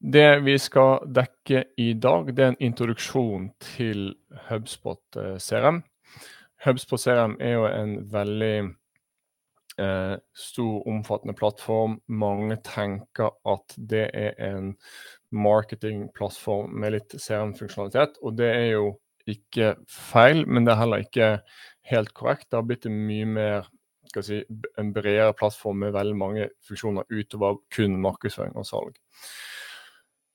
Det vi skal dekke i dag, det er en introduksjon til HubSpot CRM. HubSpot CRM er jo en veldig eh, stor, omfattende plattform. Mange tenker at det er en marketingplattform med litt CRM-funksjonalitet, og det er jo ikke feil, men det er heller ikke helt korrekt. Det har blitt en mye mer si, en bredere plattform med veldig mange funksjoner utover kun markedsføring og salg.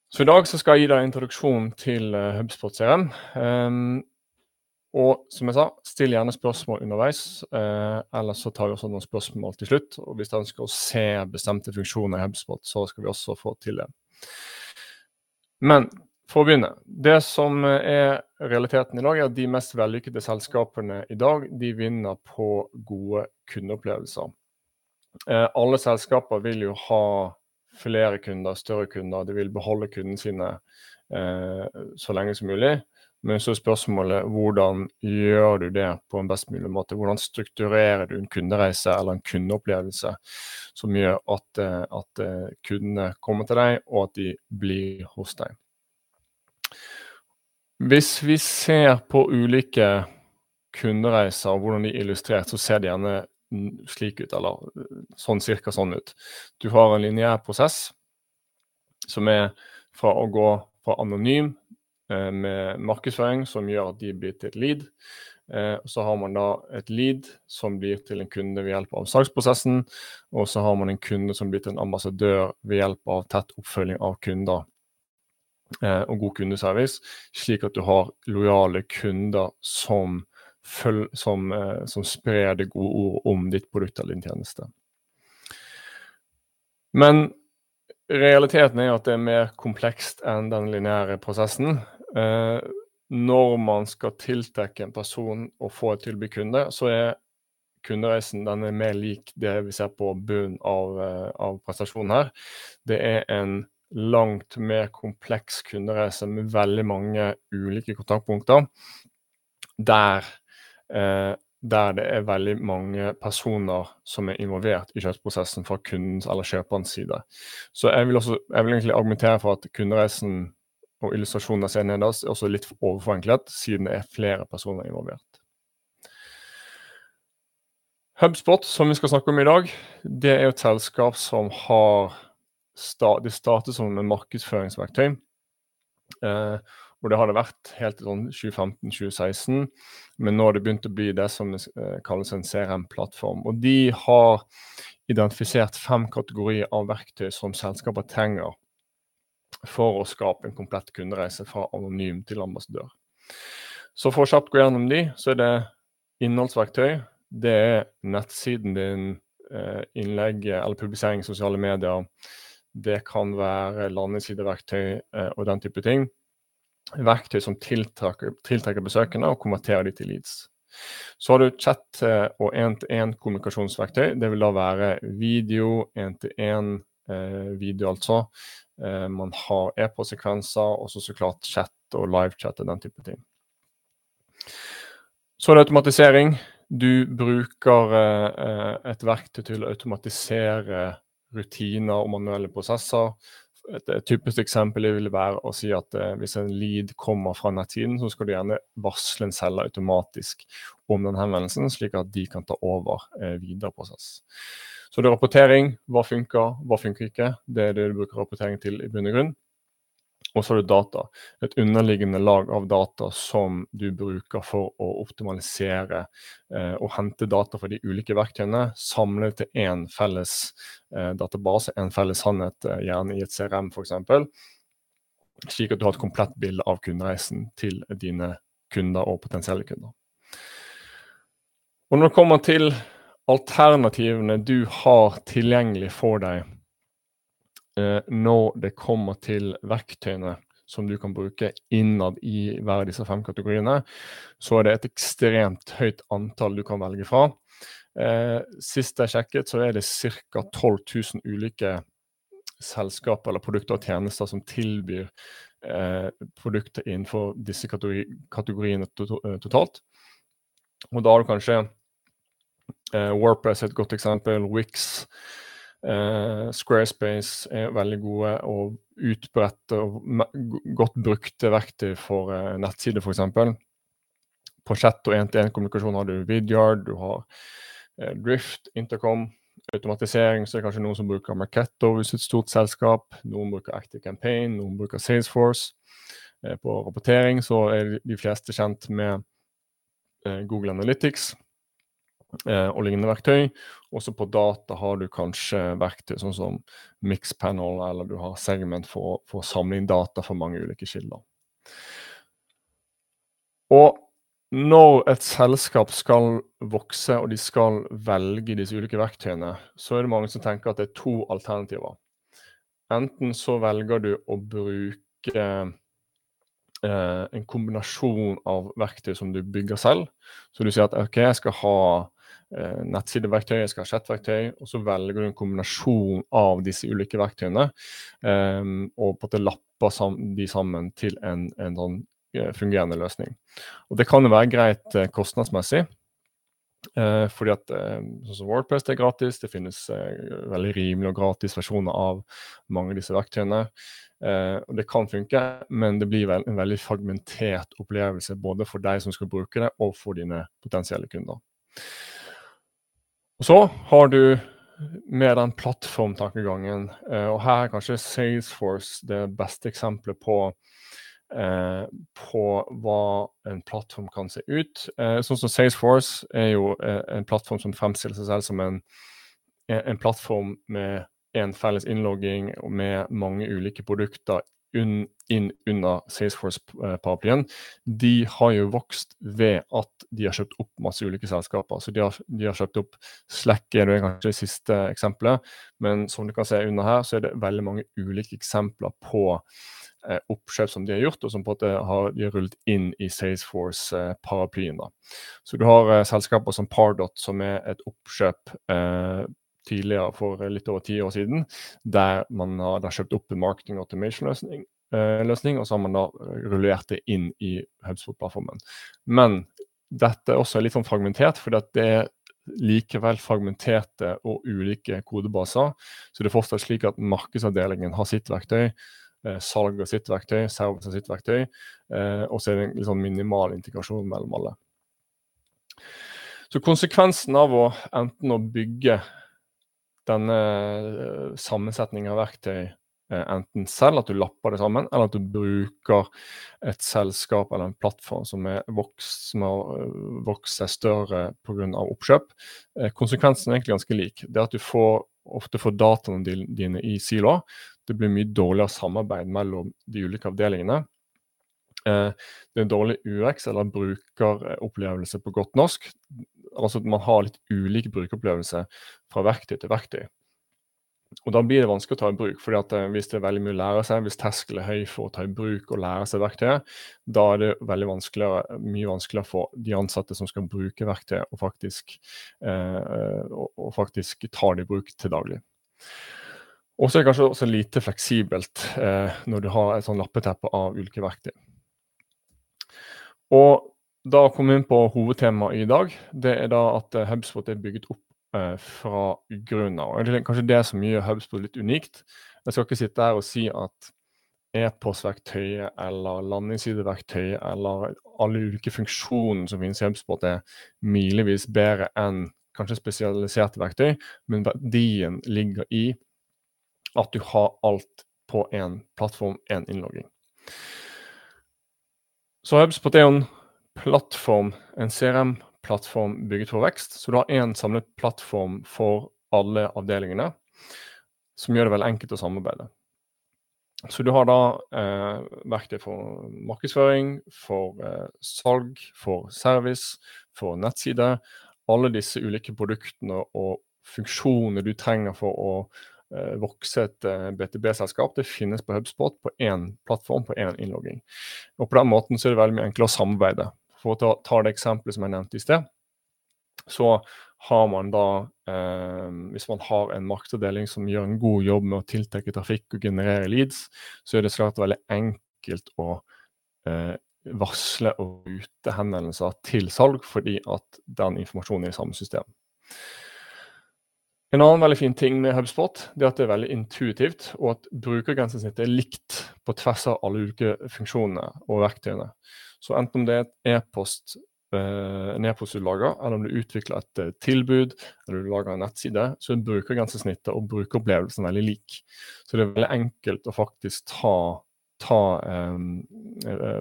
Så I dag så skal jeg gi deg introduksjon til uh, HubSpot CRM. Um, og som jeg sa, still gjerne spørsmål underveis, Uh, ellers så tar vi også noen spørsmål til slutt. Og hvis du ønsker å se bestemte funksjoner i HubSpot, så skal vi også få til det. Men for å begynne. Det som er realiteten i dag, er at de mest vellykkede selskapene i dag, de vinner på gode kundeopplevelser. Uh, alle selskaper vil jo ha flere kunder, større kunder. De vil beholde kundene sine eh, så lenge som mulig. Men så er spørsmålet hvordan gjør du det på en best mulig måte? Hvordan strukturerer du en kundereise eller en kundeopplevelse som gjør at, eh, at eh, kundene kommer til deg, og at de blir hos deg? Hvis vi ser på ulike kundereiser og hvordan de er illustrert, så ser det gjerne slik ut, eller eh, sånn cirka sånn ut. Du har en lineær prosess som er fra å gå fra anonym Eh, med markedsføring som gjør at de blir til et lead. Eh, så har man da et lead som blir til en kunde ved hjelp av salgsprosessen. Og så har man en kunde som blir til en ambassadør ved hjelp av tett oppfølging av kunder eh, og god kundeservice, slik at du har lojale kunder som, føl som, som sprer det gode ord om ditt produkt eller din tjeneste. Men realiteten er at det er mer komplekst enn den lineære prosessen. Eh, når man skal tiltrekke en person og få et tilbud kunde, så er kundereisen den er mer lik det vi ser på bunnen av, eh, av prestasjonen her. Det er en langt mer kompleks kundereise med veldig mange ulike kontaktpunkter. Der, eh, der det er veldig mange personer som er involvert i kjøpsprosessen fra kundens eller kjøperens side. Så jeg vil, også, jeg vil egentlig argumentere for at kundereisen og illustrasjonen jeg ser nederst, er også litt overforenklet, siden det er flere personer involvert. HubSpot, som vi skal snakke om i dag, det er et selskap som har Det startet som en markedsføringsverktøy. Eh, og det har det vært helt til sånn 2015-2016. Men nå har det begynt å bli det som eh, kalles en CRM-plattform. Og de har identifisert fem kategorier av verktøy som selskaper trenger for å skape en komplett kundereise fra anonym til ambassadør. Så for å kjapt gå gjennom de, så er det innholdsverktøy. Det er nettsiden din, eh, innlegg eller publisering i sosiale medier. Det kan være landingssideverktøy eh, og den type ting. Verktøy som tiltrekker, tiltrekker besøkende og konverterer de til leads. Så har du chat eh, og én-til-én-kommunikasjonsverktøy. Det vil da være video, én-til-én video, altså. Eh, man har e-postsekvenser, og så klart chat og livechat og den type ting. Så er det automatisering. Du bruker eh, et verktøy til å automatisere rutiner og manuelle prosesser. Et, et typisk eksempel vil være å si at eh, hvis en lead kommer fra nettsiden, så skal du gjerne varsle en selger automatisk om den henvendelsen, slik at de kan ta over eh, videre prosess. Så det er rapportering. Hva funker, hva funker ikke. Det er det du bruker rapportering til i bunn og grunn. Og så har du data. Et underliggende lag av data som du bruker for å optimalisere eh, og hente data fra de ulike verktøyene, samle til én felles eh, database, en felles sannhet, eh, gjerne i et CRM f.eks. Slik at du har et komplett bilde av kundereisen til dine kunder og potensielle kunder. Og når det kommer til alternativene du har tilgjengelig for deg når det kommer til verktøyene som du kan bruke innad i hver av disse fem kategoriene, så er det et ekstremt høyt antall du kan velge fra. Eh, sist jeg sjekket, så er det ca. 12 000 ulike selskaper eller produkter og tjenester som tilbyr eh, produkter innenfor disse kategori kategoriene to totalt. Og da har du kanskje eh, Warpress et godt eksempel. Wix. Eh, Squarespace er veldig gode og utbredte og godt brukte verktøy for eh, nettsider, f.eks. På chat og én-til-én-kommunikasjon har du Vidyard, du har eh, Drift, Intercom. Automatisering så er det kanskje noen som bruker Marketto hvis et stort selskap. Noen bruker Active Campaign, noen bruker Salesforce. Eh, på rapportering så er de fleste kjent med eh, Google Analytics og lignende verktøy. Også på data har du kanskje verktøy sånn som Mixpanel, eller du har Segment for, for å samle inn data fra mange ulike kilder. Og når et selskap skal vokse og de skal velge disse ulike verktøyene, så er det mange som tenker at det er to alternativer. Enten så velger du å bruke eh, en kombinasjon av verktøy som du bygger selv. Så du sier at OK, jeg skal ha eh, nettsideverktøy, jeg skal ha chatverktøy, og så velger du en kombinasjon av disse ulike verktøyene, eh, og på en måte lapper de sammen til en, en sånn eh, fungerende løsning. Og Det kan jo være greit eh, kostnadsmessig. Eh, fordi at eh, sånn som Wordpress det er gratis, det finnes eh, veldig rimelig og gratis versjoner av mange av disse verktøyene. Eh, og Det kan funke, men det blir vel en veldig fragmentert opplevelse både for deg som skal bruke det, og for dine potensielle kunder. Og Så har du med den plattformtankegangen, eh, og her er kanskje Salesforce det beste eksempelet på Eh, på hva en plattform kan se ut. Eh, sånn som Salesforce er jo en plattform som fremstiller seg selv som en, en plattform med en felles innlogging og med mange ulike produkter inn, inn under Salesforce-paraplyen. De har jo vokst ved at de har kjøpt opp masse ulike selskaper. Så de har, de har kjøpt opp Slack, er det kanskje det siste eksempelet. Men som du kan se under her, så er det veldig mange ulike eksempler på eh, oppkjøp som de har gjort, og som på har, de har rullet inn i Salesforce-paraplyen. Eh, så du har eh, selskaper som Pardot, som er et oppkjøp eh, tidligere for litt over ti år siden, der man har kjøpt opp en marketing automation-løsning. Eh, løsning, og så har man da rullert det inn i HubSpot-plattformen. Men dette er også litt sånn fragmentert, for det er likevel fragmenterte og ulike kodebaser. Så det er fortsatt slik at markedsavdelingen har sitt verktøy, eh, salg har sitt verktøy, service har sitt verktøy, eh, og så er det en liksom minimal integrasjon mellom alle. Så konsekvensen av å enten å bygge denne eh, sammensetningen av verktøy eh, enten selv, at du lapper det sammen, eller at du bruker et selskap eller en plattform som, vokst, som har eh, vokst seg større pga. oppkjøp. Konsekvensen er egentlig ganske lik. Det at du får, ofte får dataene dine i siloer. Det blir mye dårligere samarbeid mellom de ulike avdelingene. Det er dårlig UX, eller brukeropplevelse på godt norsk altså man har litt ulik brukeropplevelse fra verktøy til verktøy. Og Da blir det vanskelig å ta i bruk. fordi at eh, Hvis det er veldig mye å lære seg, hvis terskelen er høy for å ta i bruk og lære seg verktøyet, da er det veldig vanskeligere, mye vanskeligere for de ansatte som skal bruke verktøyet, og faktisk, eh, og, og faktisk ta det i bruk til daglig. Og så er det kanskje også lite fleksibelt eh, når du har et sånn lappeteppe av ulike verktøy. Og da kom vi inn på hovedtemaet i dag. Det er da at eh, HubSpot er bygget opp eh, fra grunnen av. Det er kanskje det som gjør HubSpot litt unikt. Jeg skal ikke sitte her og si at e-postverktøyet eller landingssideverktøyet eller alle ulike funksjoner som finnes i HubSpot er milevis bedre enn kanskje spesialiserte verktøy, men verdien ligger i at du har alt på én plattform, én innlogging. Så HubSpot er jo en plattform, en CRM-plattform bygget for vekst. Så du har én samlet plattform for alle avdelingene, som gjør det veldig enkelt å samarbeide. Så du har da eh, verktøy for markedsføring, for eh, salg, for service, for nettside. Alle disse ulike produktene og funksjonene du trenger for å eh, vokse et eh, BTB-selskap, det finnes på HubSpot på én plattform, på én innlogging. Og På den måten så er det veldig mye enklere å samarbeide. For å ta, det eksempelet som jeg nevnte i sted, så har man da eh, Hvis man har en markedsavdeling som gjør en god jobb med å tiltrekke trafikk og generere leads, så er det svært veldig enkelt å eh, varsle og rute henvendelser til salg, fordi at den informasjonen er i samme system. En annen veldig fin ting med HubSpot det er at det er veldig intuitivt, og at brukergrensesnittet er likt på tvers av alle ulike funksjonene og verktøyene. Så enten om det er et e-post eh, en e-post du lager, eller om du utvikler et eh, tilbud eller du lager en nettside, så er brukergrensesnittet og brukeropplevelsen veldig lik. Så det er veldig enkelt å faktisk ta ta um,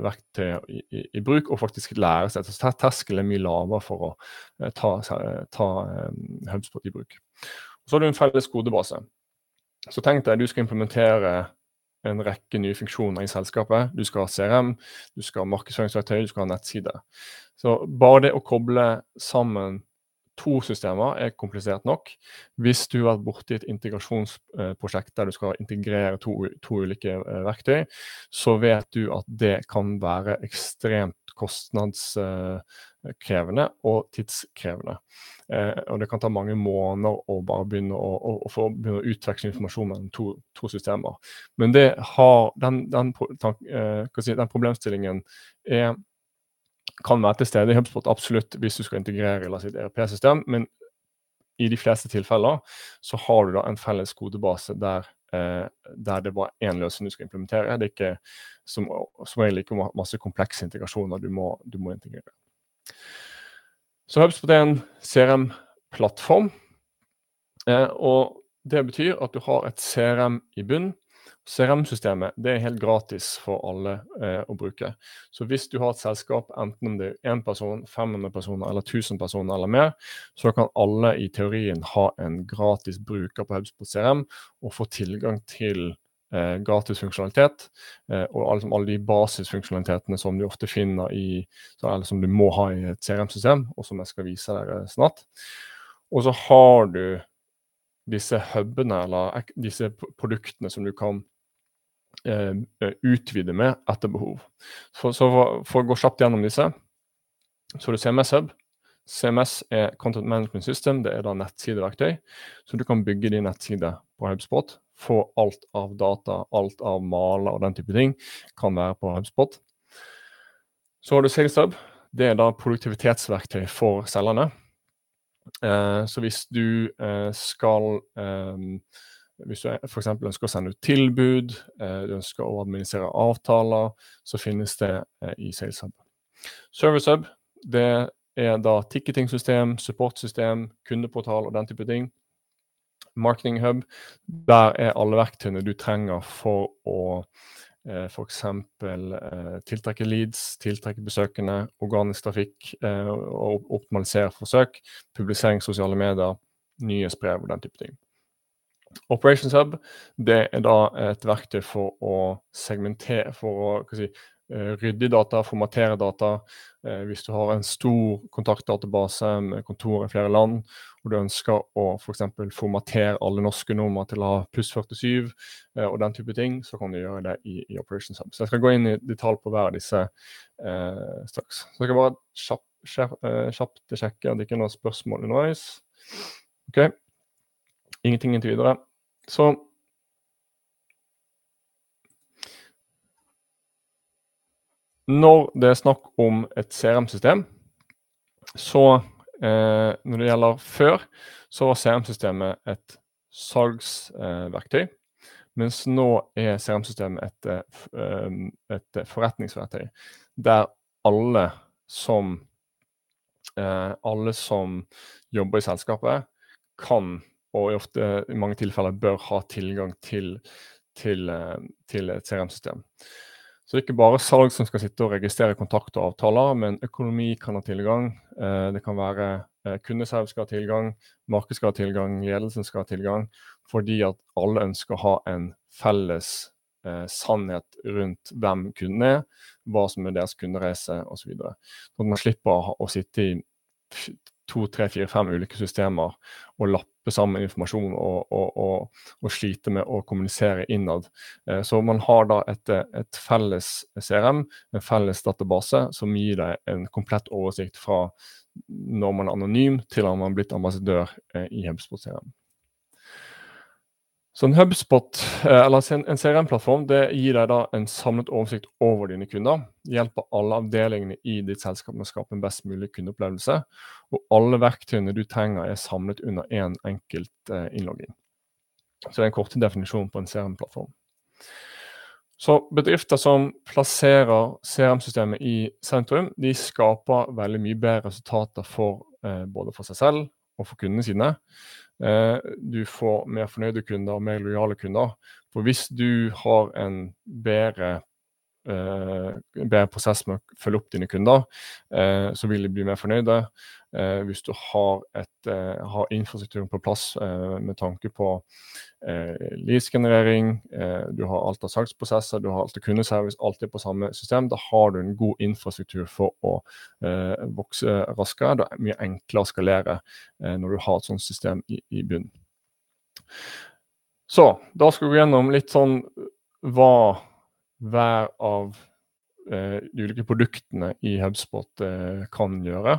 verktøy i, i, i, bruk og faktisk lære seg. Så terskelen er mye lavere for å ta, ta um, HubSpot i bruk. Så har du en felles kodebase. Så tenk deg du skal implementere en rekke nye funksjoner i selskapet. Du skal ha CRM, du skal ha markedsføringsverktøy, du skal ha nettside. Så bare det å koble sammen to systemer er komplisert nok. Hvis du har vært borti et integrasjonsprosjekt der du skal integrere to, to, ulike eh, verktøy, så vet du at det kan være ekstremt kostnadskrevende og tidskrevende. Eh, og det kan ta mange måneder å bare begynne å, å, å, begynne å utveksle informasjon mellom to, to, systemer. Men har, den, den, den, den problemstillingen er kan være til stede i HubSpot absolutt hvis du skal integrere i sitt ERP-system, men i de fleste tilfeller så har du da en felles kodebase der, eh, der det bare er én løsning du skal implementere. Det er ikke som, som regel ikke masse komplekse integrasjoner du må, du må integrere. Så HubSpot er en CRM-plattform. Eh, og det betyr at du har et CRM i bunn CRM-systemet det er helt gratis for alle eh, å bruke. Så hvis du har et selskap, enten om det er én person, 500 personer eller 1000 personer eller mer, så kan alle i teorien ha en gratis bruker på HubSpot CRM og få tilgang til eh, gratis funksjonalitet. Eh, og alle, alle de basisfunksjonalitetene som du ofte finner i, eller som du må ha i et CRM-system, og som jeg skal vise dere snart. Og så har du disse hubene, eller disse produktene som du kan utvide med etter behov. Så, så for, å gå kjapt gjennom disse, så har du CMS Hub. CMS er Content Management System, det er da nettsideverktøy. Så du kan bygge din nettside på HubSpot. Få alt av data, alt av maler og den type ting kan være på HubSpot. Så har du Sales Hub. Det er da produktivitetsverktøy for selgerne. Eh, så hvis du eh, skal eh, hvis du f.eks. ønsker å sende ut tilbud, eh, du ønsker å administrere avtaler, så finnes det eh, i SalesHub. ServiceHub det er da ticketing-system, support-system, kundeportal og den type ting. Marketing Hub, der er alle verktøyene du trenger for å eh, f.eks. Eh, tiltrekke leads, tiltrekke besøkende, organisk trafikk og optimalisere forsøk, publisering sosiale medier, nyhetsbrev og den type ting. Operations Hub det er da et verktøy for å segmentere, for å si, rydde rydde data, formatere data. Eh, hvis du har en stor kontaktdatabase med kontor i flere land, og du ønsker å f.eks. For formatere alle norske nummer til å ha pluss 47 eh, og den type ting, så kan du gjøre det i, i Operations Hub. Så jeg skal gå inn i detalj på hver av disse eh, straks. Så jeg skal bare kjapt, kjapt sjekke at det ikke er noen spørsmål underveis. Okay. Ingenting inntil videre. Så Når det er snakk om et CRM-system, så eh, når det gjelder før, så var CRM-systemet et salgsverktøy. Eh, mens nå er CRM-systemet et, eh, et, forretningsverktøy der alle som, eh, alle som jobber i selskapet, kan og i, ofte, i mange tilfeller bør ha tilgang til, til, eh, til et CRM-system. Så det er ikke bare salg som skal sitte og registrere kontakt og avtaler, men økonomi kan ha tilgang. Eh, det kan være kundeserv kundeservice skal ha tilgang, marked skal ha tilgang, ledelsen skal ha tilgang. Fordi at alle ønsker å ha en felles eh, sannhet rundt hvem kunden er, hva som er deres kundereise osv. Sånn at man slipper å sitte i to, tre, fire, fem ulike systemer og lappe sammen informasjon og, og, og, og slite med å kommunisere innad. Eh, så man har da et, et, felles CRM, en felles database, som gir deg en komplett oversikt fra når man er anonym til når man har blitt ambassadør eh, i HubSpot CRM. Så en HubSpot, eller en CRM-plattform, det gir deg da en samlet oversikt over dine kunder. Hjelper alle avdelingene i ditt selskap med å skape en best mulig kundeopplevelse. Og alle verktøyene du trenger er samlet under én en enkelt innlogging. Så det er en kort definisjon på en CRM-plattform. Så bedrifter som plasserer CRM-systemet i sentrum, de skaper veldig mye bedre resultater for både for seg selv og for kundene sine. Du får mer fornøyde kunder og mer lojale kunder. For hvis du har en bedre bedre prosess med å følge opp dine kunder, så vil de bli mer fornøyde. Hvis du har et har infrastrukturen på plass med tanke på leads-generering, du har alt av salgsprosesser, du har alt av kundeservice, alt er på samme system. Da har du en god infrastruktur for å vokse raskere. Det er mye enklere å skalere når du har et sånt system i bunnen. Så da skal vi gå gjennom litt sånn hva hver av de ulike produktene i HubSpot kan gjøre.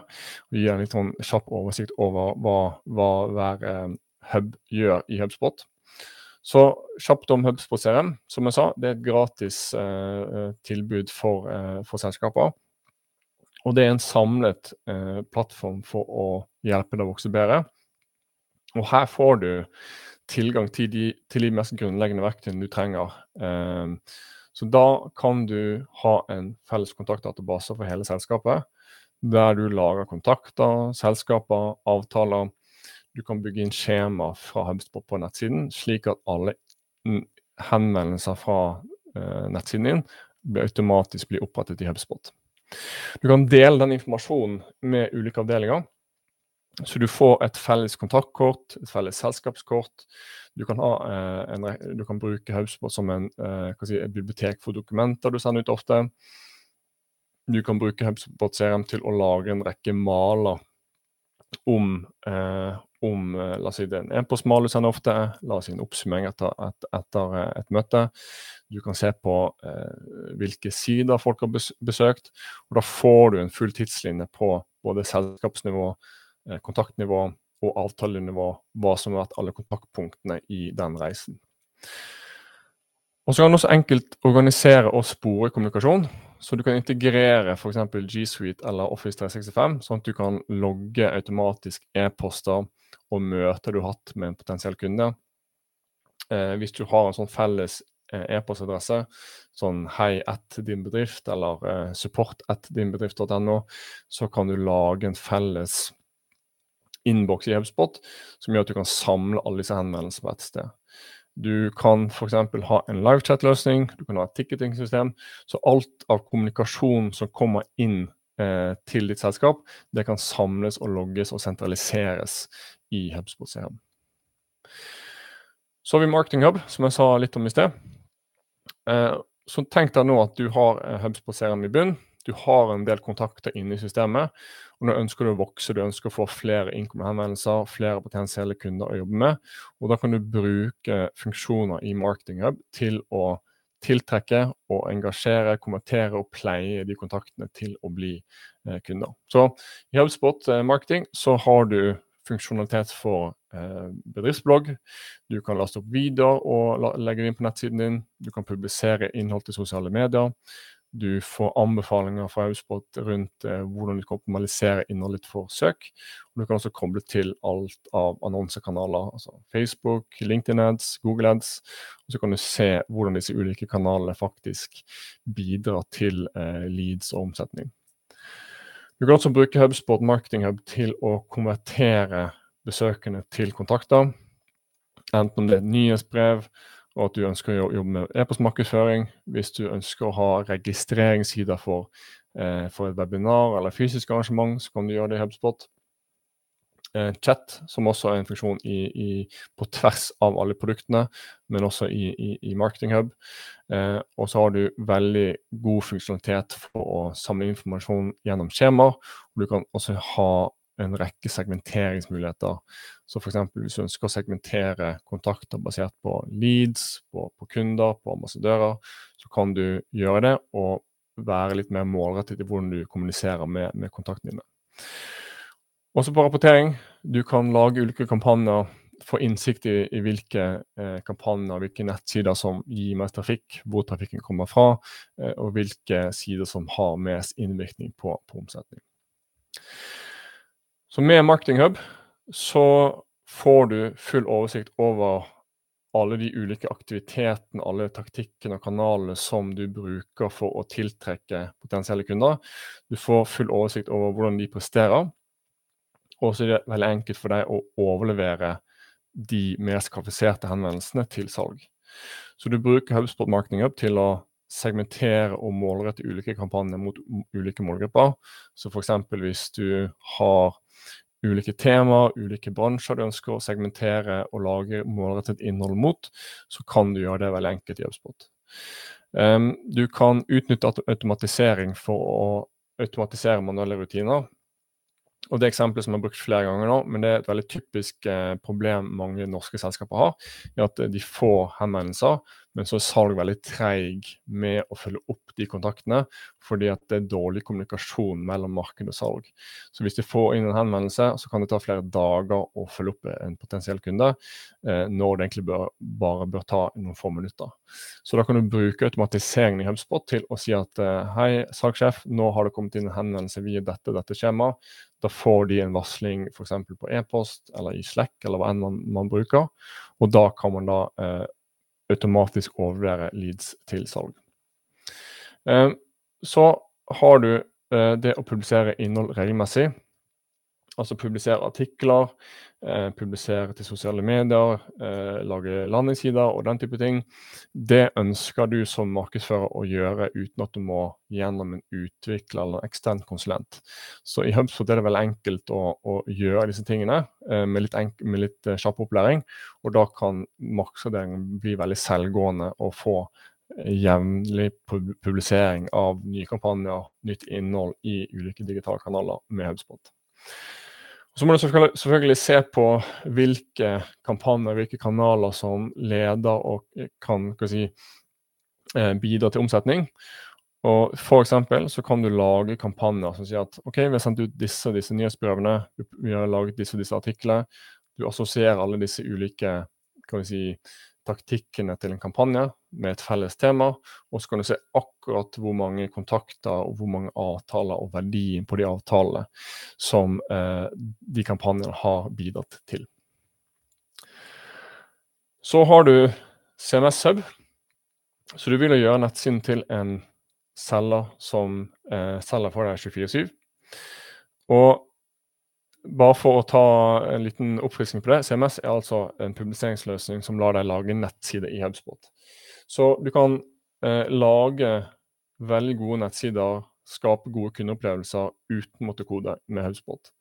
Vi gir en litt sånn kjapp oversikt over hva hver hub gjør i HubSpot. Så kjapt om HubSpot CRM. Som jeg sa, det er et gratis tilbud for selskaper. Og det er en samlet plattform for å hjelpe deg å vokse bedre. Og her får du tilgang til de mest grunnleggende verktøyene du trenger. Så da kan du ha en felles kontaktdatabase for hele selskapet, der du lager kontakter, selskaper, avtaler. Du kan bygge inn skjema fra HubSpot på nettsiden, slik at alle henvendelser fra nettsiden din automatisk blir opprettet i HubSpot. Du kan dele den informasjonen med ulike avdelinger, så du får et felles kontaktkort, et felles selskapskort. Du kan ha en du kan bruke Hausport som en hva si et bibliotek for dokumenter du sender ut ofte. Du kan bruke Hubsport CRM til å lage en rekke maler om la oss si det er en e-postmal du sender ofte, la oss si en oppsummering etter et møte. Du kan se på hvilke sider folk har besøkt, og da får du en full tidslinje på både selskapsnivå, kontaktnivå og avtalenivå, hva som har vært alle kontaktpunktene i den reisen. Og så kan du også enkelt organisere og spore kommunikasjon, så du kan integrere for eksempel G Suite eller Office 365, sånn at du kan logge automatisk e-poster og møter du har hatt med en potensiell kunde. Hvis du har en sånn felles e-postadresse, sånn hei at din bedrift eller support at dinbedrift.no, så kan du lage en felles innboks i HubSpot som gjør at du kan samle alle disse henvendelsene på ett sted. Du kan eksempel ha en livechat-løsning, du kan ha et ticketing system, så alt av kommunikasjon som kommer inn til ditt selskap, det kan samles og logges og sentraliseres i HubSpot CM. Så har vi Marketing Hub, som jeg sa litt om i sted. Så tenk deg nå at du har HubSpot CRM i bunn, du har en del kontakter inne i systemet, og nå ønsker du å vokse, du ønsker å få flere innkommende henvendelser, flere potensielle kunder å jobbe med. Og da kan du bruke funksjoner i Marketing Hub til å tiltrekke og engasjere, kommentere og pleie de kontaktene til å bli kunder. Så i HubSpot Marketing så har du funksjonalitet for bedriftsblogg. Du kan laste opp videoer og legge det inn på nettsiden din. Du kan publisere innhold til sosiale medier. Du får anbefalinger fra HubSpot rundt hvordan du kan optimalisere innholdet for søk. Og du kan også koble til alt av annonsekanaler, altså Facebook, LinkedIn Ads, Google Ads. Og så kan du se hvordan disse ulike kanalene faktisk bidrar til leads og omsetning. Du kan også bruke HubSpot Marketing Hub til å konvertere besøkende til kontakter. Enten om det er et nyhetsbrev, og at du ønsker å jobbe med e-postmarkedsføring. Hvis du ønsker å ha registreringssider for et webinar eller fysisk arrangement, så kan du gjøre det i HubSpot. Chat, som også er en funksjon på tvers av alle produktene, men også i Marketing Hub. Og så har du veldig god funksjonalitet for å samle informasjon gjennom skjemaer. Du kan også ha en rekke segmenteringsmuligheter. Så eksempel hvis du ønsker å segmentere kontakter basert på leads, på kunder, på ambassadører, så kan du gjøre det og være litt mer målrettet i hvordan du kommuniserer med kontaktene dine. Også på rapportering. Du kan lage ulike kampanjer få innsikt i, i hvilke eh, kampanjer, hvilke nettsider som gir mest trafikk, hvor trafikken kommer fra, eh, og hvilke sider som har mest innvirkning på, på omsetning. Så med Marketing Hub så får du full oversikt over alle de ulike aktivitetene, alle taktikkene og kanalene som du bruker for å tiltrekke potensielle kunder. Du får full oversikt over hvordan de presterer. Og så er det veldig enkelt for deg å overlevere de mest kvalifiserte henvendelsene til salg. Så du bruker HubSpot Marketing Up til å segmentere og målrette ulike kampanjer mot ulike målgrupper. Så f.eks. hvis du har ulike temaer, ulike bransjer du ønsker å segmentere og lage målrettet innhold mot, så kan du gjøre det veldig enkelt i HubSpot. Um, du kan utnytte automatisering for å automatisere manuelle rutiner. Og Det eksempelet som jeg har brukt flere ganger nå, men det er et veldig typisk eh, problem mange norske selskaper har, er at de får henvendelser, men så er salg veldig treig med å følge opp de kontaktene, fordi at det er dårlig kommunikasjon mellom marked og salg. Så hvis de får inn en henvendelse, så kan det ta flere dager å følge opp en potensiell kunde, eh, når det egentlig bør, bare bør ta noen få minutter. Så da kan du bruke automatiseringen i HubSpot til å si at eh, hei, salgssjef, nå har det kommet inn en henvendelse via dette dette skjemaet. Da får de en varsling f.eks. på e-post eller i Slack eller hva enn man, man, bruker. Og da kan man da eh, automatisk overvurdere leads til salg. Eh, så har du eh, det å publisere innhold regelmessig. Altså publisere artikler, eh, publisere til sosiale medier, eh, lage landingssider og den type ting. Det ønsker du som markedsfører å gjøre uten at du må gjennom en utvikler eller ekstern konsulent. Så i HubSpot er det veldig enkelt å, å gjøre disse tingene eh, med litt, med litt eh, kjapp opplæring. Og da kan markedsavdelingen bli veldig selvgående og få eh, jevnlig publisering av nye kampanjer, nytt innhold i ulike digitale kanaler med HubSpot. Så må du selvfølgelig, se på hvilke kampanjer, hvilke kanaler som leder og kan si, eh, bidra til omsetning. Og for eksempel så kan du lage kampanjer som sier at ok, vi har sendt ut disse disse nyhetsbrevene, vi har laget disse disse artiklene. Du assosierer alle disse ulike kan vi si, taktikkene til en kampanje med et felles tema, og så kan du se akkurat hvor mange kontakter og hvor mange avtaler og verdien på de avtalene som eh, de kampanjene har bidratt til. Så har du CMS Hub, så du vil gjøre nettsiden til en selger som eh, selger for deg 24-7. Og bare for å ta en liten oppfriskning på det. CMS er altså en publiseringsløsning som lar deg lage nettside i HubSpot. Så du kan eh, lage veldig gode nettsider, skape gode kundeopplevelser uten måtte kode med HubSpot.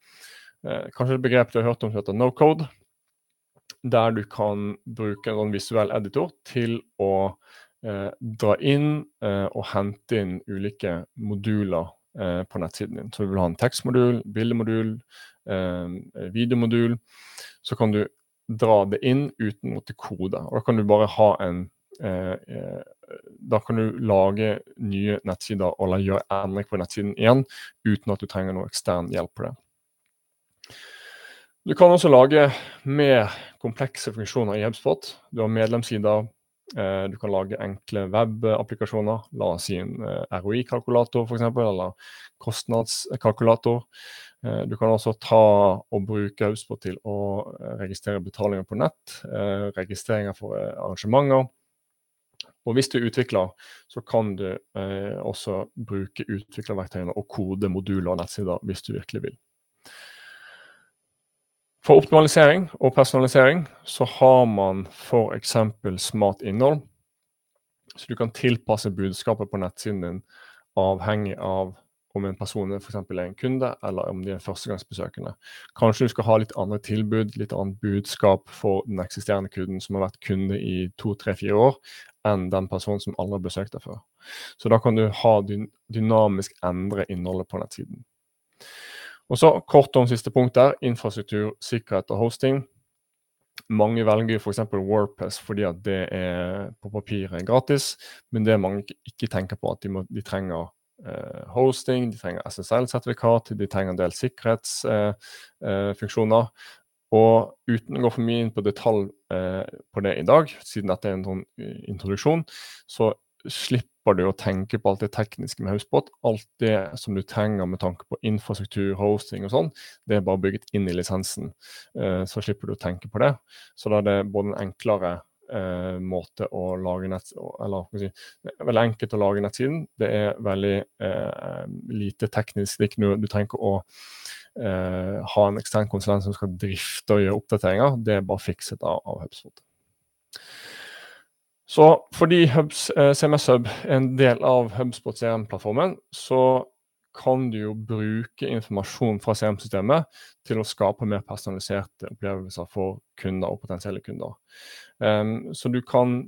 Eh, kanskje et begrep du har hørt om som heter no code, der du kan bruke en sånn visuell editor til å eh, dra inn eh, og hente inn ulike moduler eh, på nettsiden din. Så du vil ha en tekstmodul, bildemodul, videomodul, så kan du dra det inn uten å måtte kode. Og da kan du bare ha en eh, eh, Da kan du lage nye nettsider og gjøre endring på nettsiden igjen uten at du trenger noe ekstern hjelp på det. Du kan også lage mer komplekse funksjoner i HubSpot. Du har medlemssider, du kan lage enkle webapplikasjoner. La oss si en ROI-kalkulator, f.eks., eller kostnadskalkulator. Eh, du kan også ta og bruke Auspo til å eh, registrere betalinger på nett, eh, registreringer for arrangementer. Og hvis du utvikler, så kan du også bruke utviklerverktøyene og kode moduler og nettsider hvis du virkelig vil. For optimalisering og personalisering så har man f.eks. smart innhold. Så du kan tilpasse budskapet på nettsiden din avhengig av om en person er f.eks. en kunde, eller om de er førstegangsbesøkende. Kanskje du skal ha litt andre tilbud, litt annet budskap for den eksisterende kunden som har vært kunde i to, tre, fire år, enn den personen som aldri har besøkt deg før. Så da kan du ha dynamisk endre innholdet på nettsiden. Og så Kort om siste punkt der, infrastruktur, sikkerhet og hosting. Mange velger f.eks. Warpass fordi at det er på papiret gratis, men det mange ikke tenker på at de, må, de trenger hosting, de trenger SSL-sertifikat, de trenger en del sikkerhetsfunksjoner. Og uten å gå for mye inn på detalj eh, på det i dag, siden dette er en sånn eh, introduksjon, så slipper du å tenke på alt det tekniske med HubSpot. Alt det som du trenger med tanke på infrastruktur, hosting og sånn, det er bare bygget inn i lisensen. Eh, så slipper du å tenke på det. Så da er det både en enklere eh, måte å lage nett Eller si, det er veldig enkelt å lage nettsiden. Det er veldig eh, lite teknisk. Det er ikke noe, du trenger ikke å eh, ha en ekstern konsulent som skal drifte og gjøre oppdateringer. Det er bare fikset av, av HubSpot. Så fordi Hubs, eh, CMS Hub er en del av HubSpot CRM-plattformen, så kan du jo bruke informasjon fra CM-systemet til å skape mer personaliserte opplevelser for kunder og potensielle kunder. Um, så du kan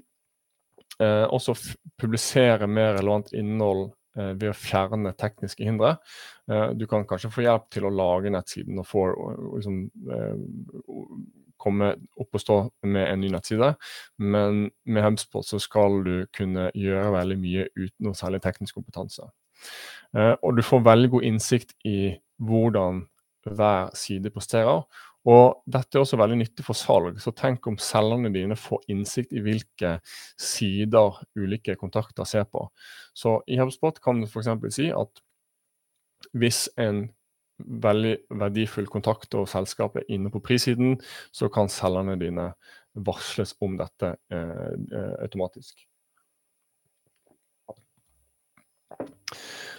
uh, også publisere mer relevant innhold uh, ved å fjerne tekniske hindre. Uh, du kan kanskje få hjelp til å lage nettsiden og få liksom, komme opp og stå med en ny nettside, men med HubSpot så skal du kunne gjøre veldig mye uten noe særlig teknisk kompetanse. Eh, og du får veldig god innsikt i hvordan hver side presterer. Og dette er også veldig nyttig for salg, så tenk om selgerne dine får innsikt i hvilke sider ulike kontakter ser på. Så i HubSpot kan du f.eks. si at hvis en veldig verdifull kontakt og selskap er inne på prissiden, så kan selgerne dine varsles om dette eh, eh, automatisk.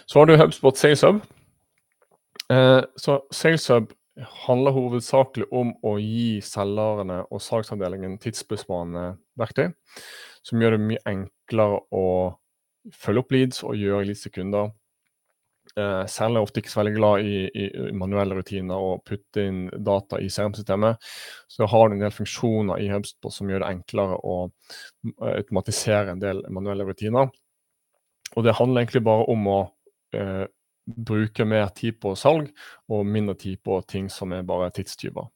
Så har du HubSpot SalesHub. Eh, så SalesHub handler hovedsakelig om å gi selgerne og salgsavdelingen tidsbesparende verktøy, som gjør det mye enklere å følge opp leads og gjøre leads til kunder Eh, er ofte ikke så veldig glad i, i, manuelle rutiner og putte inn data i CRM-systemet. Så har du en del funksjoner i HubSpot som gjør det enklere å eh, automatisere en del manuelle rutiner. Og det handler egentlig bare om å eh, bruke mer tid på salg og mindre tid på ting som er bare tidstyver.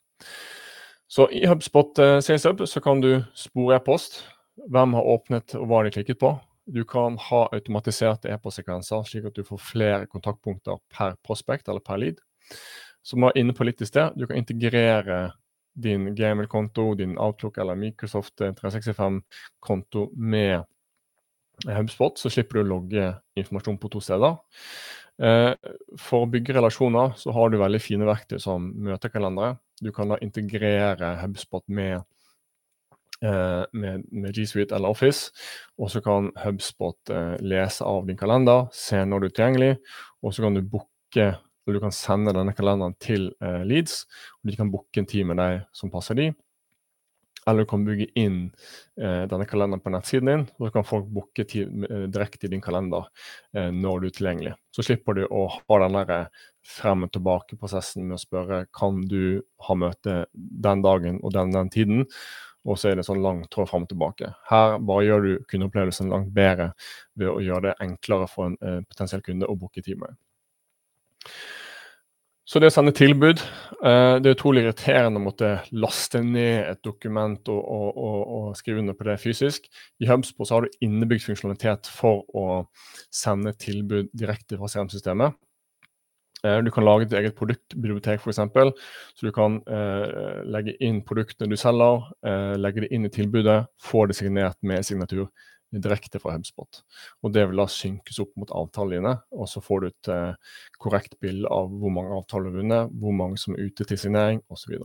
Så i HubSpot Sales Hub så kan du spore e-post. Hvem har åpnet og hva de klikket på? Du kan ha automatiserte e-postsekvenser, slik at du får flere kontaktpunkter per prospect eller per lead. Som var inne på litt i sted, du kan integrere din Gmail-konto, din Outlook eller Microsoft 365-konto med HubSpot, så slipper du å logge informasjon på to steder. Eh, for å bygge relasjoner så har du veldig fine verktøy som møtekalendere. Du kan da integrere HubSpot med Eh, med, med, G Suite eller Office. Og så kan HubSpot eh, lese av din kalender, se når du er tilgjengelig, og så kan du booke du kan sende denne kalenderen til leads, og de kan booke en tid med deg som passer de. Eller du kan bygge inn eh, denne kalenderen på nettsiden din, og så kan folk booke eh, direkte i din kalender eh, når du er tilgjengelig. Så slipper du å ha den frem og tilbake-prosessen med å spørre kan du ha møte den dagen og den, den tiden og så er det sånn lang tråd frem og tilbake. Her bare gjør du kundeopplevelsen langt bedre ved å gjøre det enklere for en eh, potensiell kunde å booke time. Så det å sende tilbud eh, Det er utrolig irriterende å måtte laste ned et dokument og, og, og, og skrive under på det fysisk. I Hubspot har du innebygd funksjonalitet for å sende tilbud direkte fra CRM-systemet. Eh, du kan lage ditt eget produktbibliotek, f.eks. Så du kan eh, legge inn produktene du selger, eh, legge det inn i tilbudet, få det signert med signatur direkte fra HubSpot. Og Det vil da synkes opp mot avtalene, og så får du et eh, korrekt bilde av hvor mange avtaler du har vunnet, hvor mange som er ute til signering osv.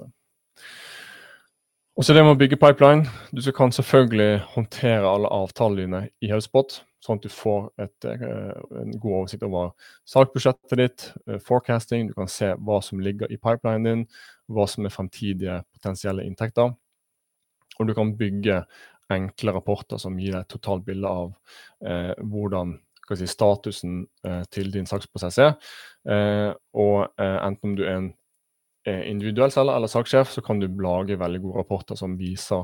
Og så det med å bygge pipeline. Du kan selvfølgelig håndtere alle avtalene i HubSpot sånn at du får et, eh, en god oversikt over salgsbudsjettet ditt, eh, forecasting, du kan se hva som ligger i pipelinen din, hva som er fremtidige potensielle inntekter. Og du kan bygge enkle rapporter som gir deg et totalt bilde av eh, hvordan si, statusen eh, til din saksprosess er. Eh, og eh, enten om du er en individuell selger eller saksjef, så kan du lage veldig gode rapporter som viser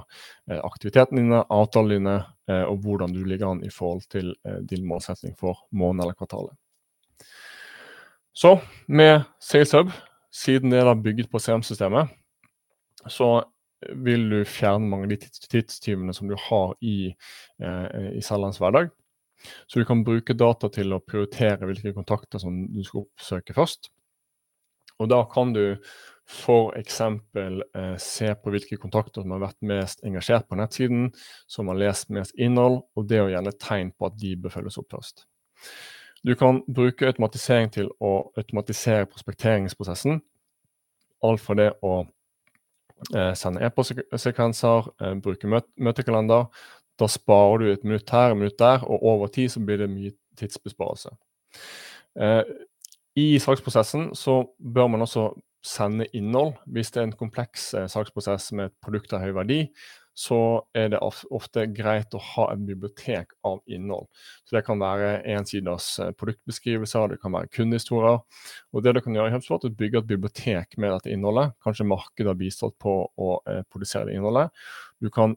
eh, aktiviteten dine, avtalene dine, eh, og hvordan du ligger an i forhold til eh, din målsetting for måneden eller kvartalet. Så med SalesHub, siden det er bygget på CM-systemet, så vil du fjerne mange av de tidstyvene som du har i, i selgerens hverdag. Så du kan bruke data til å prioritere hvilke kontakter som du skal oppsøke først. Og da kan du F.eks. Eh, se på hvilke kontakter som har vært mest engasjert på nettsiden, som har lest mest innhold, og det å gjerne tegn på at de bør følges opp først. Du kan bruke automatisering til å automatisere prospekteringsprosessen. Alt fra det å eh, sende e-postsekvenser, eh, bruke møt møtekalender. Da sparer du et minutt her, et minutt der, og over tid så blir det mye tidsbesparelse. Eh, I saksprosessen så bør man også sende innhold. Hvis det er en kompleks eh, saksprosess med et produkt av høy verdi, så er det ofte greit å ha et bibliotek av innhold. Så Det kan være ensiders eh, produktbeskrivelser, det kan være kundehistorier. Og Det du kan gjøre i HubSpot, er å bygge et bibliotek med dette innholdet. Kanskje markedet har bistått på å eh, produsere det innholdet. Du kan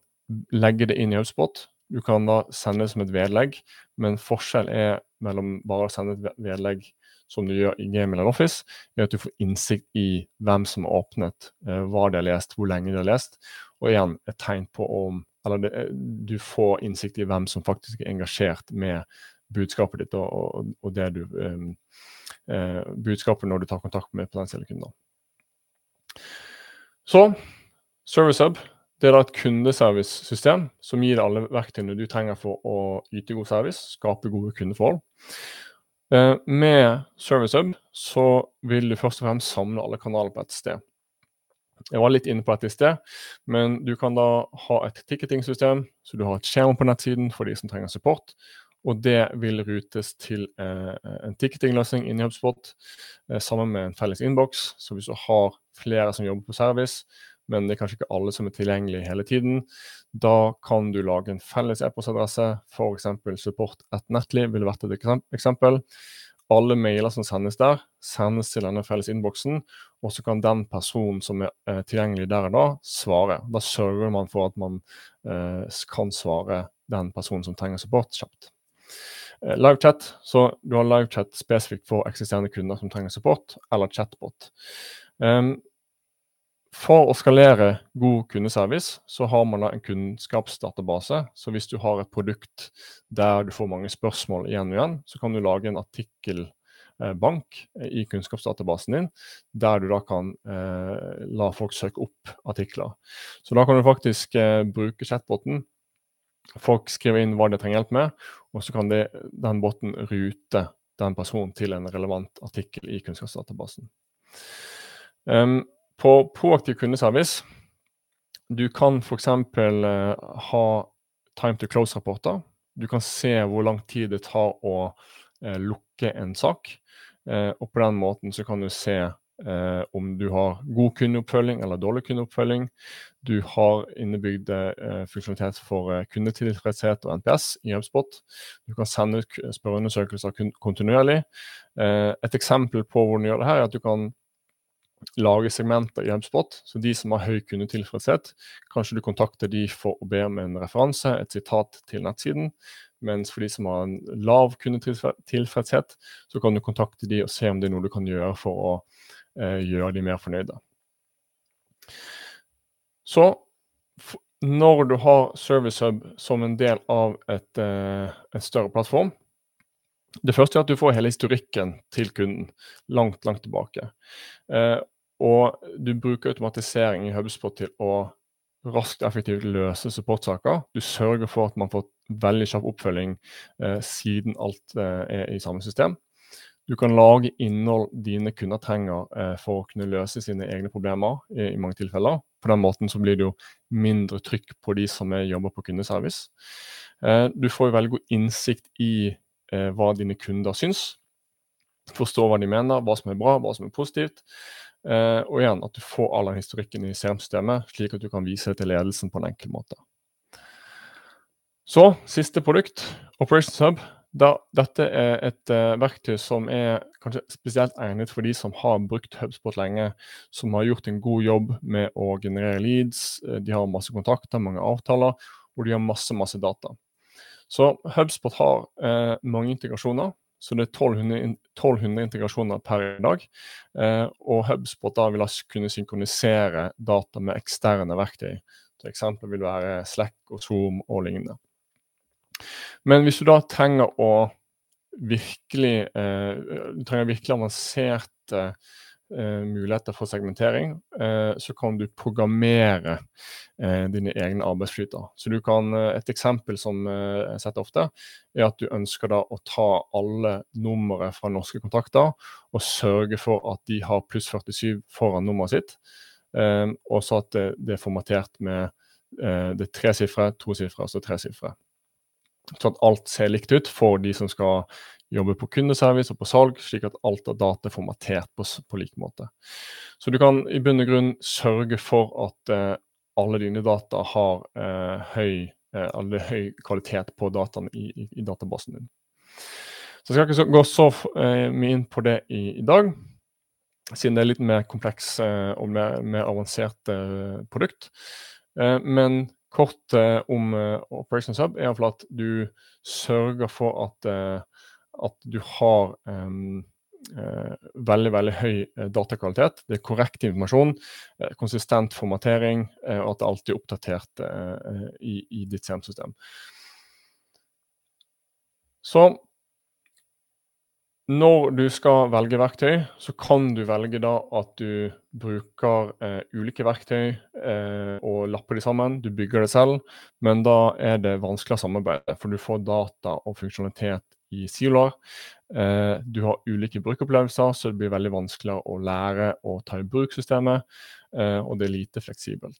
legge det inn i HubSpot. Du kan da sende det som et vedlegg, men forskjell er mellom bare å sende et vedlegg som du gjør i Gmail eller Office, er at du får innsikt i hvem som har åpnet, eh, hva de har lest, hvor lenge de har lest. Og igjen et tegn på om Eller det, eh, du får innsikt i hvem som faktisk er engasjert med budskapet ditt og, og, og det du um, uh, Budskapet når du tar kontakt med potensielle kunder. Så ServiceHub det er da et kundeservicesystem som gir deg alle verktøyene du trenger for å yte god service, skape gode kundeforhold. Eh, med ServiceHub så vil du først og fremst samle alle kanaler på ett sted. Jeg var litt inne på dette i sted, men du kan da ha et ticketing-system, så du har et skjerm på nettsiden for de som trenger support. Og det vil rutes til eh, en ticketing-løsning inni HubSpot eh, sammen med en felles innboks. Så hvis du har flere som jobber på service, men det er kanskje ikke alle som er tilgjengelige hele tiden. Da kan du lage en felles e-postadresse, f.eks. support.netly ville vært et eksempel. Alle mailer som sendes der, sendes til denne felles innboksen, og så kan den personen som er eh, tilgjengelig der og da, svare. Da sørger man for at man eh, kan svare den personen som trenger support, kjapt. Eh, livechat, så du har livechat spesifikt for eksisterende kunder som trenger support, eller chatbot. Um, for å skalere god kundeservice, så har man da en kunnskapsdatabase. Så hvis du har et produkt der du får mange spørsmål igjen og igjen, så kan du lage en artikkelbank eh, i kunnskapsdatabasen din, der du da kan eh, la folk søke opp artikler. Så da kan du faktisk eh, bruke chatboten. Folk skriver inn hva de trenger hjelp med, og så kan det, den boten rute den personen til en relevant artikkel i kunnskapsdatabasen. Um, på proaktiv kundeservice du kan f.eks. Uh, ha time to close-rapporter. Du kan se hvor lang tid det tar å uh, lukke en sak. Uh, og på den måten så kan du se om du har god kundeoppfølging eller dårlig kundeoppfølging. Du har innebygd funksjonalitet for kundetilfredshet og NPS i HubSpot. Du kan sende ut spørreundersøkelser kontinuerlig. et eksempel på hvordan du gjør det her, er at du kan lage segmenter i HubSpot. Så de som har høy kundetilfredshet, kanskje du kontakter de for å be om en referanse, et sitat til nettsiden. Mens for de som har en lav kundetilfredshet, så kan du kontakte de og se om det er noe du kan gjøre for å eh, gjøre de mer fornøyde. Så når du har ServiceHub som en del av et, eh, en større plattform, det første er at du får hele historikken til kunden langt, langt tilbake. Eh, og du bruker automatisering i HubSpot til å raskt og effektivt løse supportsaker. Du sørger for at man får veldig kjapp oppfølging eh, siden alt eh, er i samme system. Du kan lage innhold dine kunder trenger eh, for å kunne løse sine egne problemer i, i, mange tilfeller. På den måten så blir det jo mindre trykk på de som jobber på kundeservice. Eh, du får veldig god innsikt i eh, hva dine kunder syns. Forstå hva de mener, hva som er bra, hva som er positivt. Eh, og igjen at du får all den historikken i CRM-systemet, slik at du kan vise det til ledelsen på en enkel måte. Så siste produkt, Operations Hub. Da, dette er et uh, verktøy som er kanskje spesielt egnet for de som har brukt HubSpot lenge, som har gjort en god jobb med å generere leads, eh, de har masse kontakter, mange avtaler, og de har masse, masse data. Så HubSpot har uh, mange integrasjoner. Så det er 1200, 1200 integrasjoner per dag. Eh, og HubSpot da vil altså kunne synkronisere data med eksterne verktøy. Så eksempel vil være Slack og Zoom og lignende. Men hvis du da trenger å virkelig eh, Du trenger virkelig avanserte muligheter for segmentering, eh, så kan du programmere eh, dine egne arbeidsflyter. Så du kan, Et eksempel som jeg setter ofte, er at du ønsker da å ta alle numre fra norske kontakter og sørge for at de har pluss 47 foran nummeret sitt, og så at det, er formatert med det tre tosifre, to sifre og så tre sifre. Så at alt ser likt ut for de som skal jobber på kundeservice og på salg, slik at alt av data er formatert på, på lik måte. Så du kan i bunn og grunn sørge for at eh, alle dine data har eh, høy, eh, høy, kvalitet på dataene i, i, i, databasen din. Så Jeg skal ikke så, gå så eh, mye inn på det i, i, dag, siden det er litt mer kompleks eh, og mer, mer avansert eh, produkt. men kort om Operations Hub er iallfall at du sørger for at at du har um, veldig veldig høy uh, datakvalitet. Det er korrekt informasjon, uh, konsistent formatering, og at det alltid er oppdatert i, i, ditt CM-system. Så når du skal velge verktøy, så kan du velge da at du bruker eh, ulike verktøy eh, og lapper de sammen. Du bygger det selv, men da er det vanskelig å samarbeide, for du får data og funksjonalitet i siloer. Eh, du har ulike brukeropplevelser, så det blir veldig vanskelig å lære å ta i bruk systemet, eh, og det er lite fleksibelt.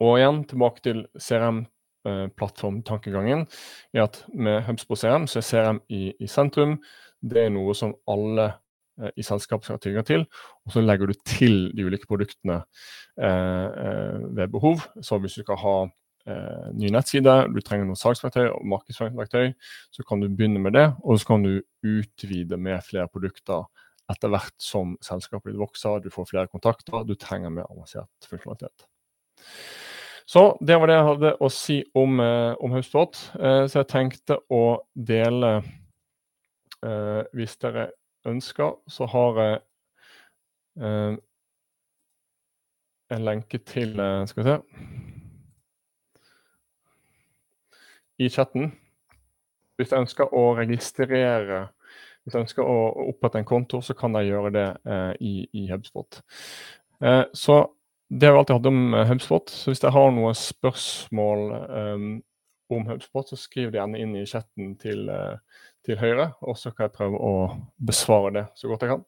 Og igjen tilbake til CRM-plattformtankegangen. er at Med HubSpot CRM så er CRM i, i sentrum. Det er noe som alle eh, i selskapet skal ha tilgang til. Og så legger du til de ulike produktene eh, eh ved behov. Så hvis du skal ha eh, ny nettside, du trenger noen salgsverktøy og markedsføringsverktøy, så kan du begynne med det. Og så kan du utvide med flere produkter etter hvert som selskapet ditt vokser, du får flere kontakter, du trenger mer avansert funksjonalitet. Så det var det jeg hadde å si om, eh, om HubSpot. Eh, så jeg tenkte å dele eh, Hvis dere ønsker, så har jeg en lenke til Skal vi se i chatten. Hvis jeg ønsker å registrere hvis jeg ønsker å opprette en konto, så kan jeg gjøre det eh, i, i, HubSpot. Eh, så det var alt jeg hadde om eh, HubSpot. Så hvis dere har noen spørsmål eh, om HubSpot, så skriv det gjerne inn i chatten til, uh, til høyre, og så kan jeg prøve å besvare det så godt jeg kan.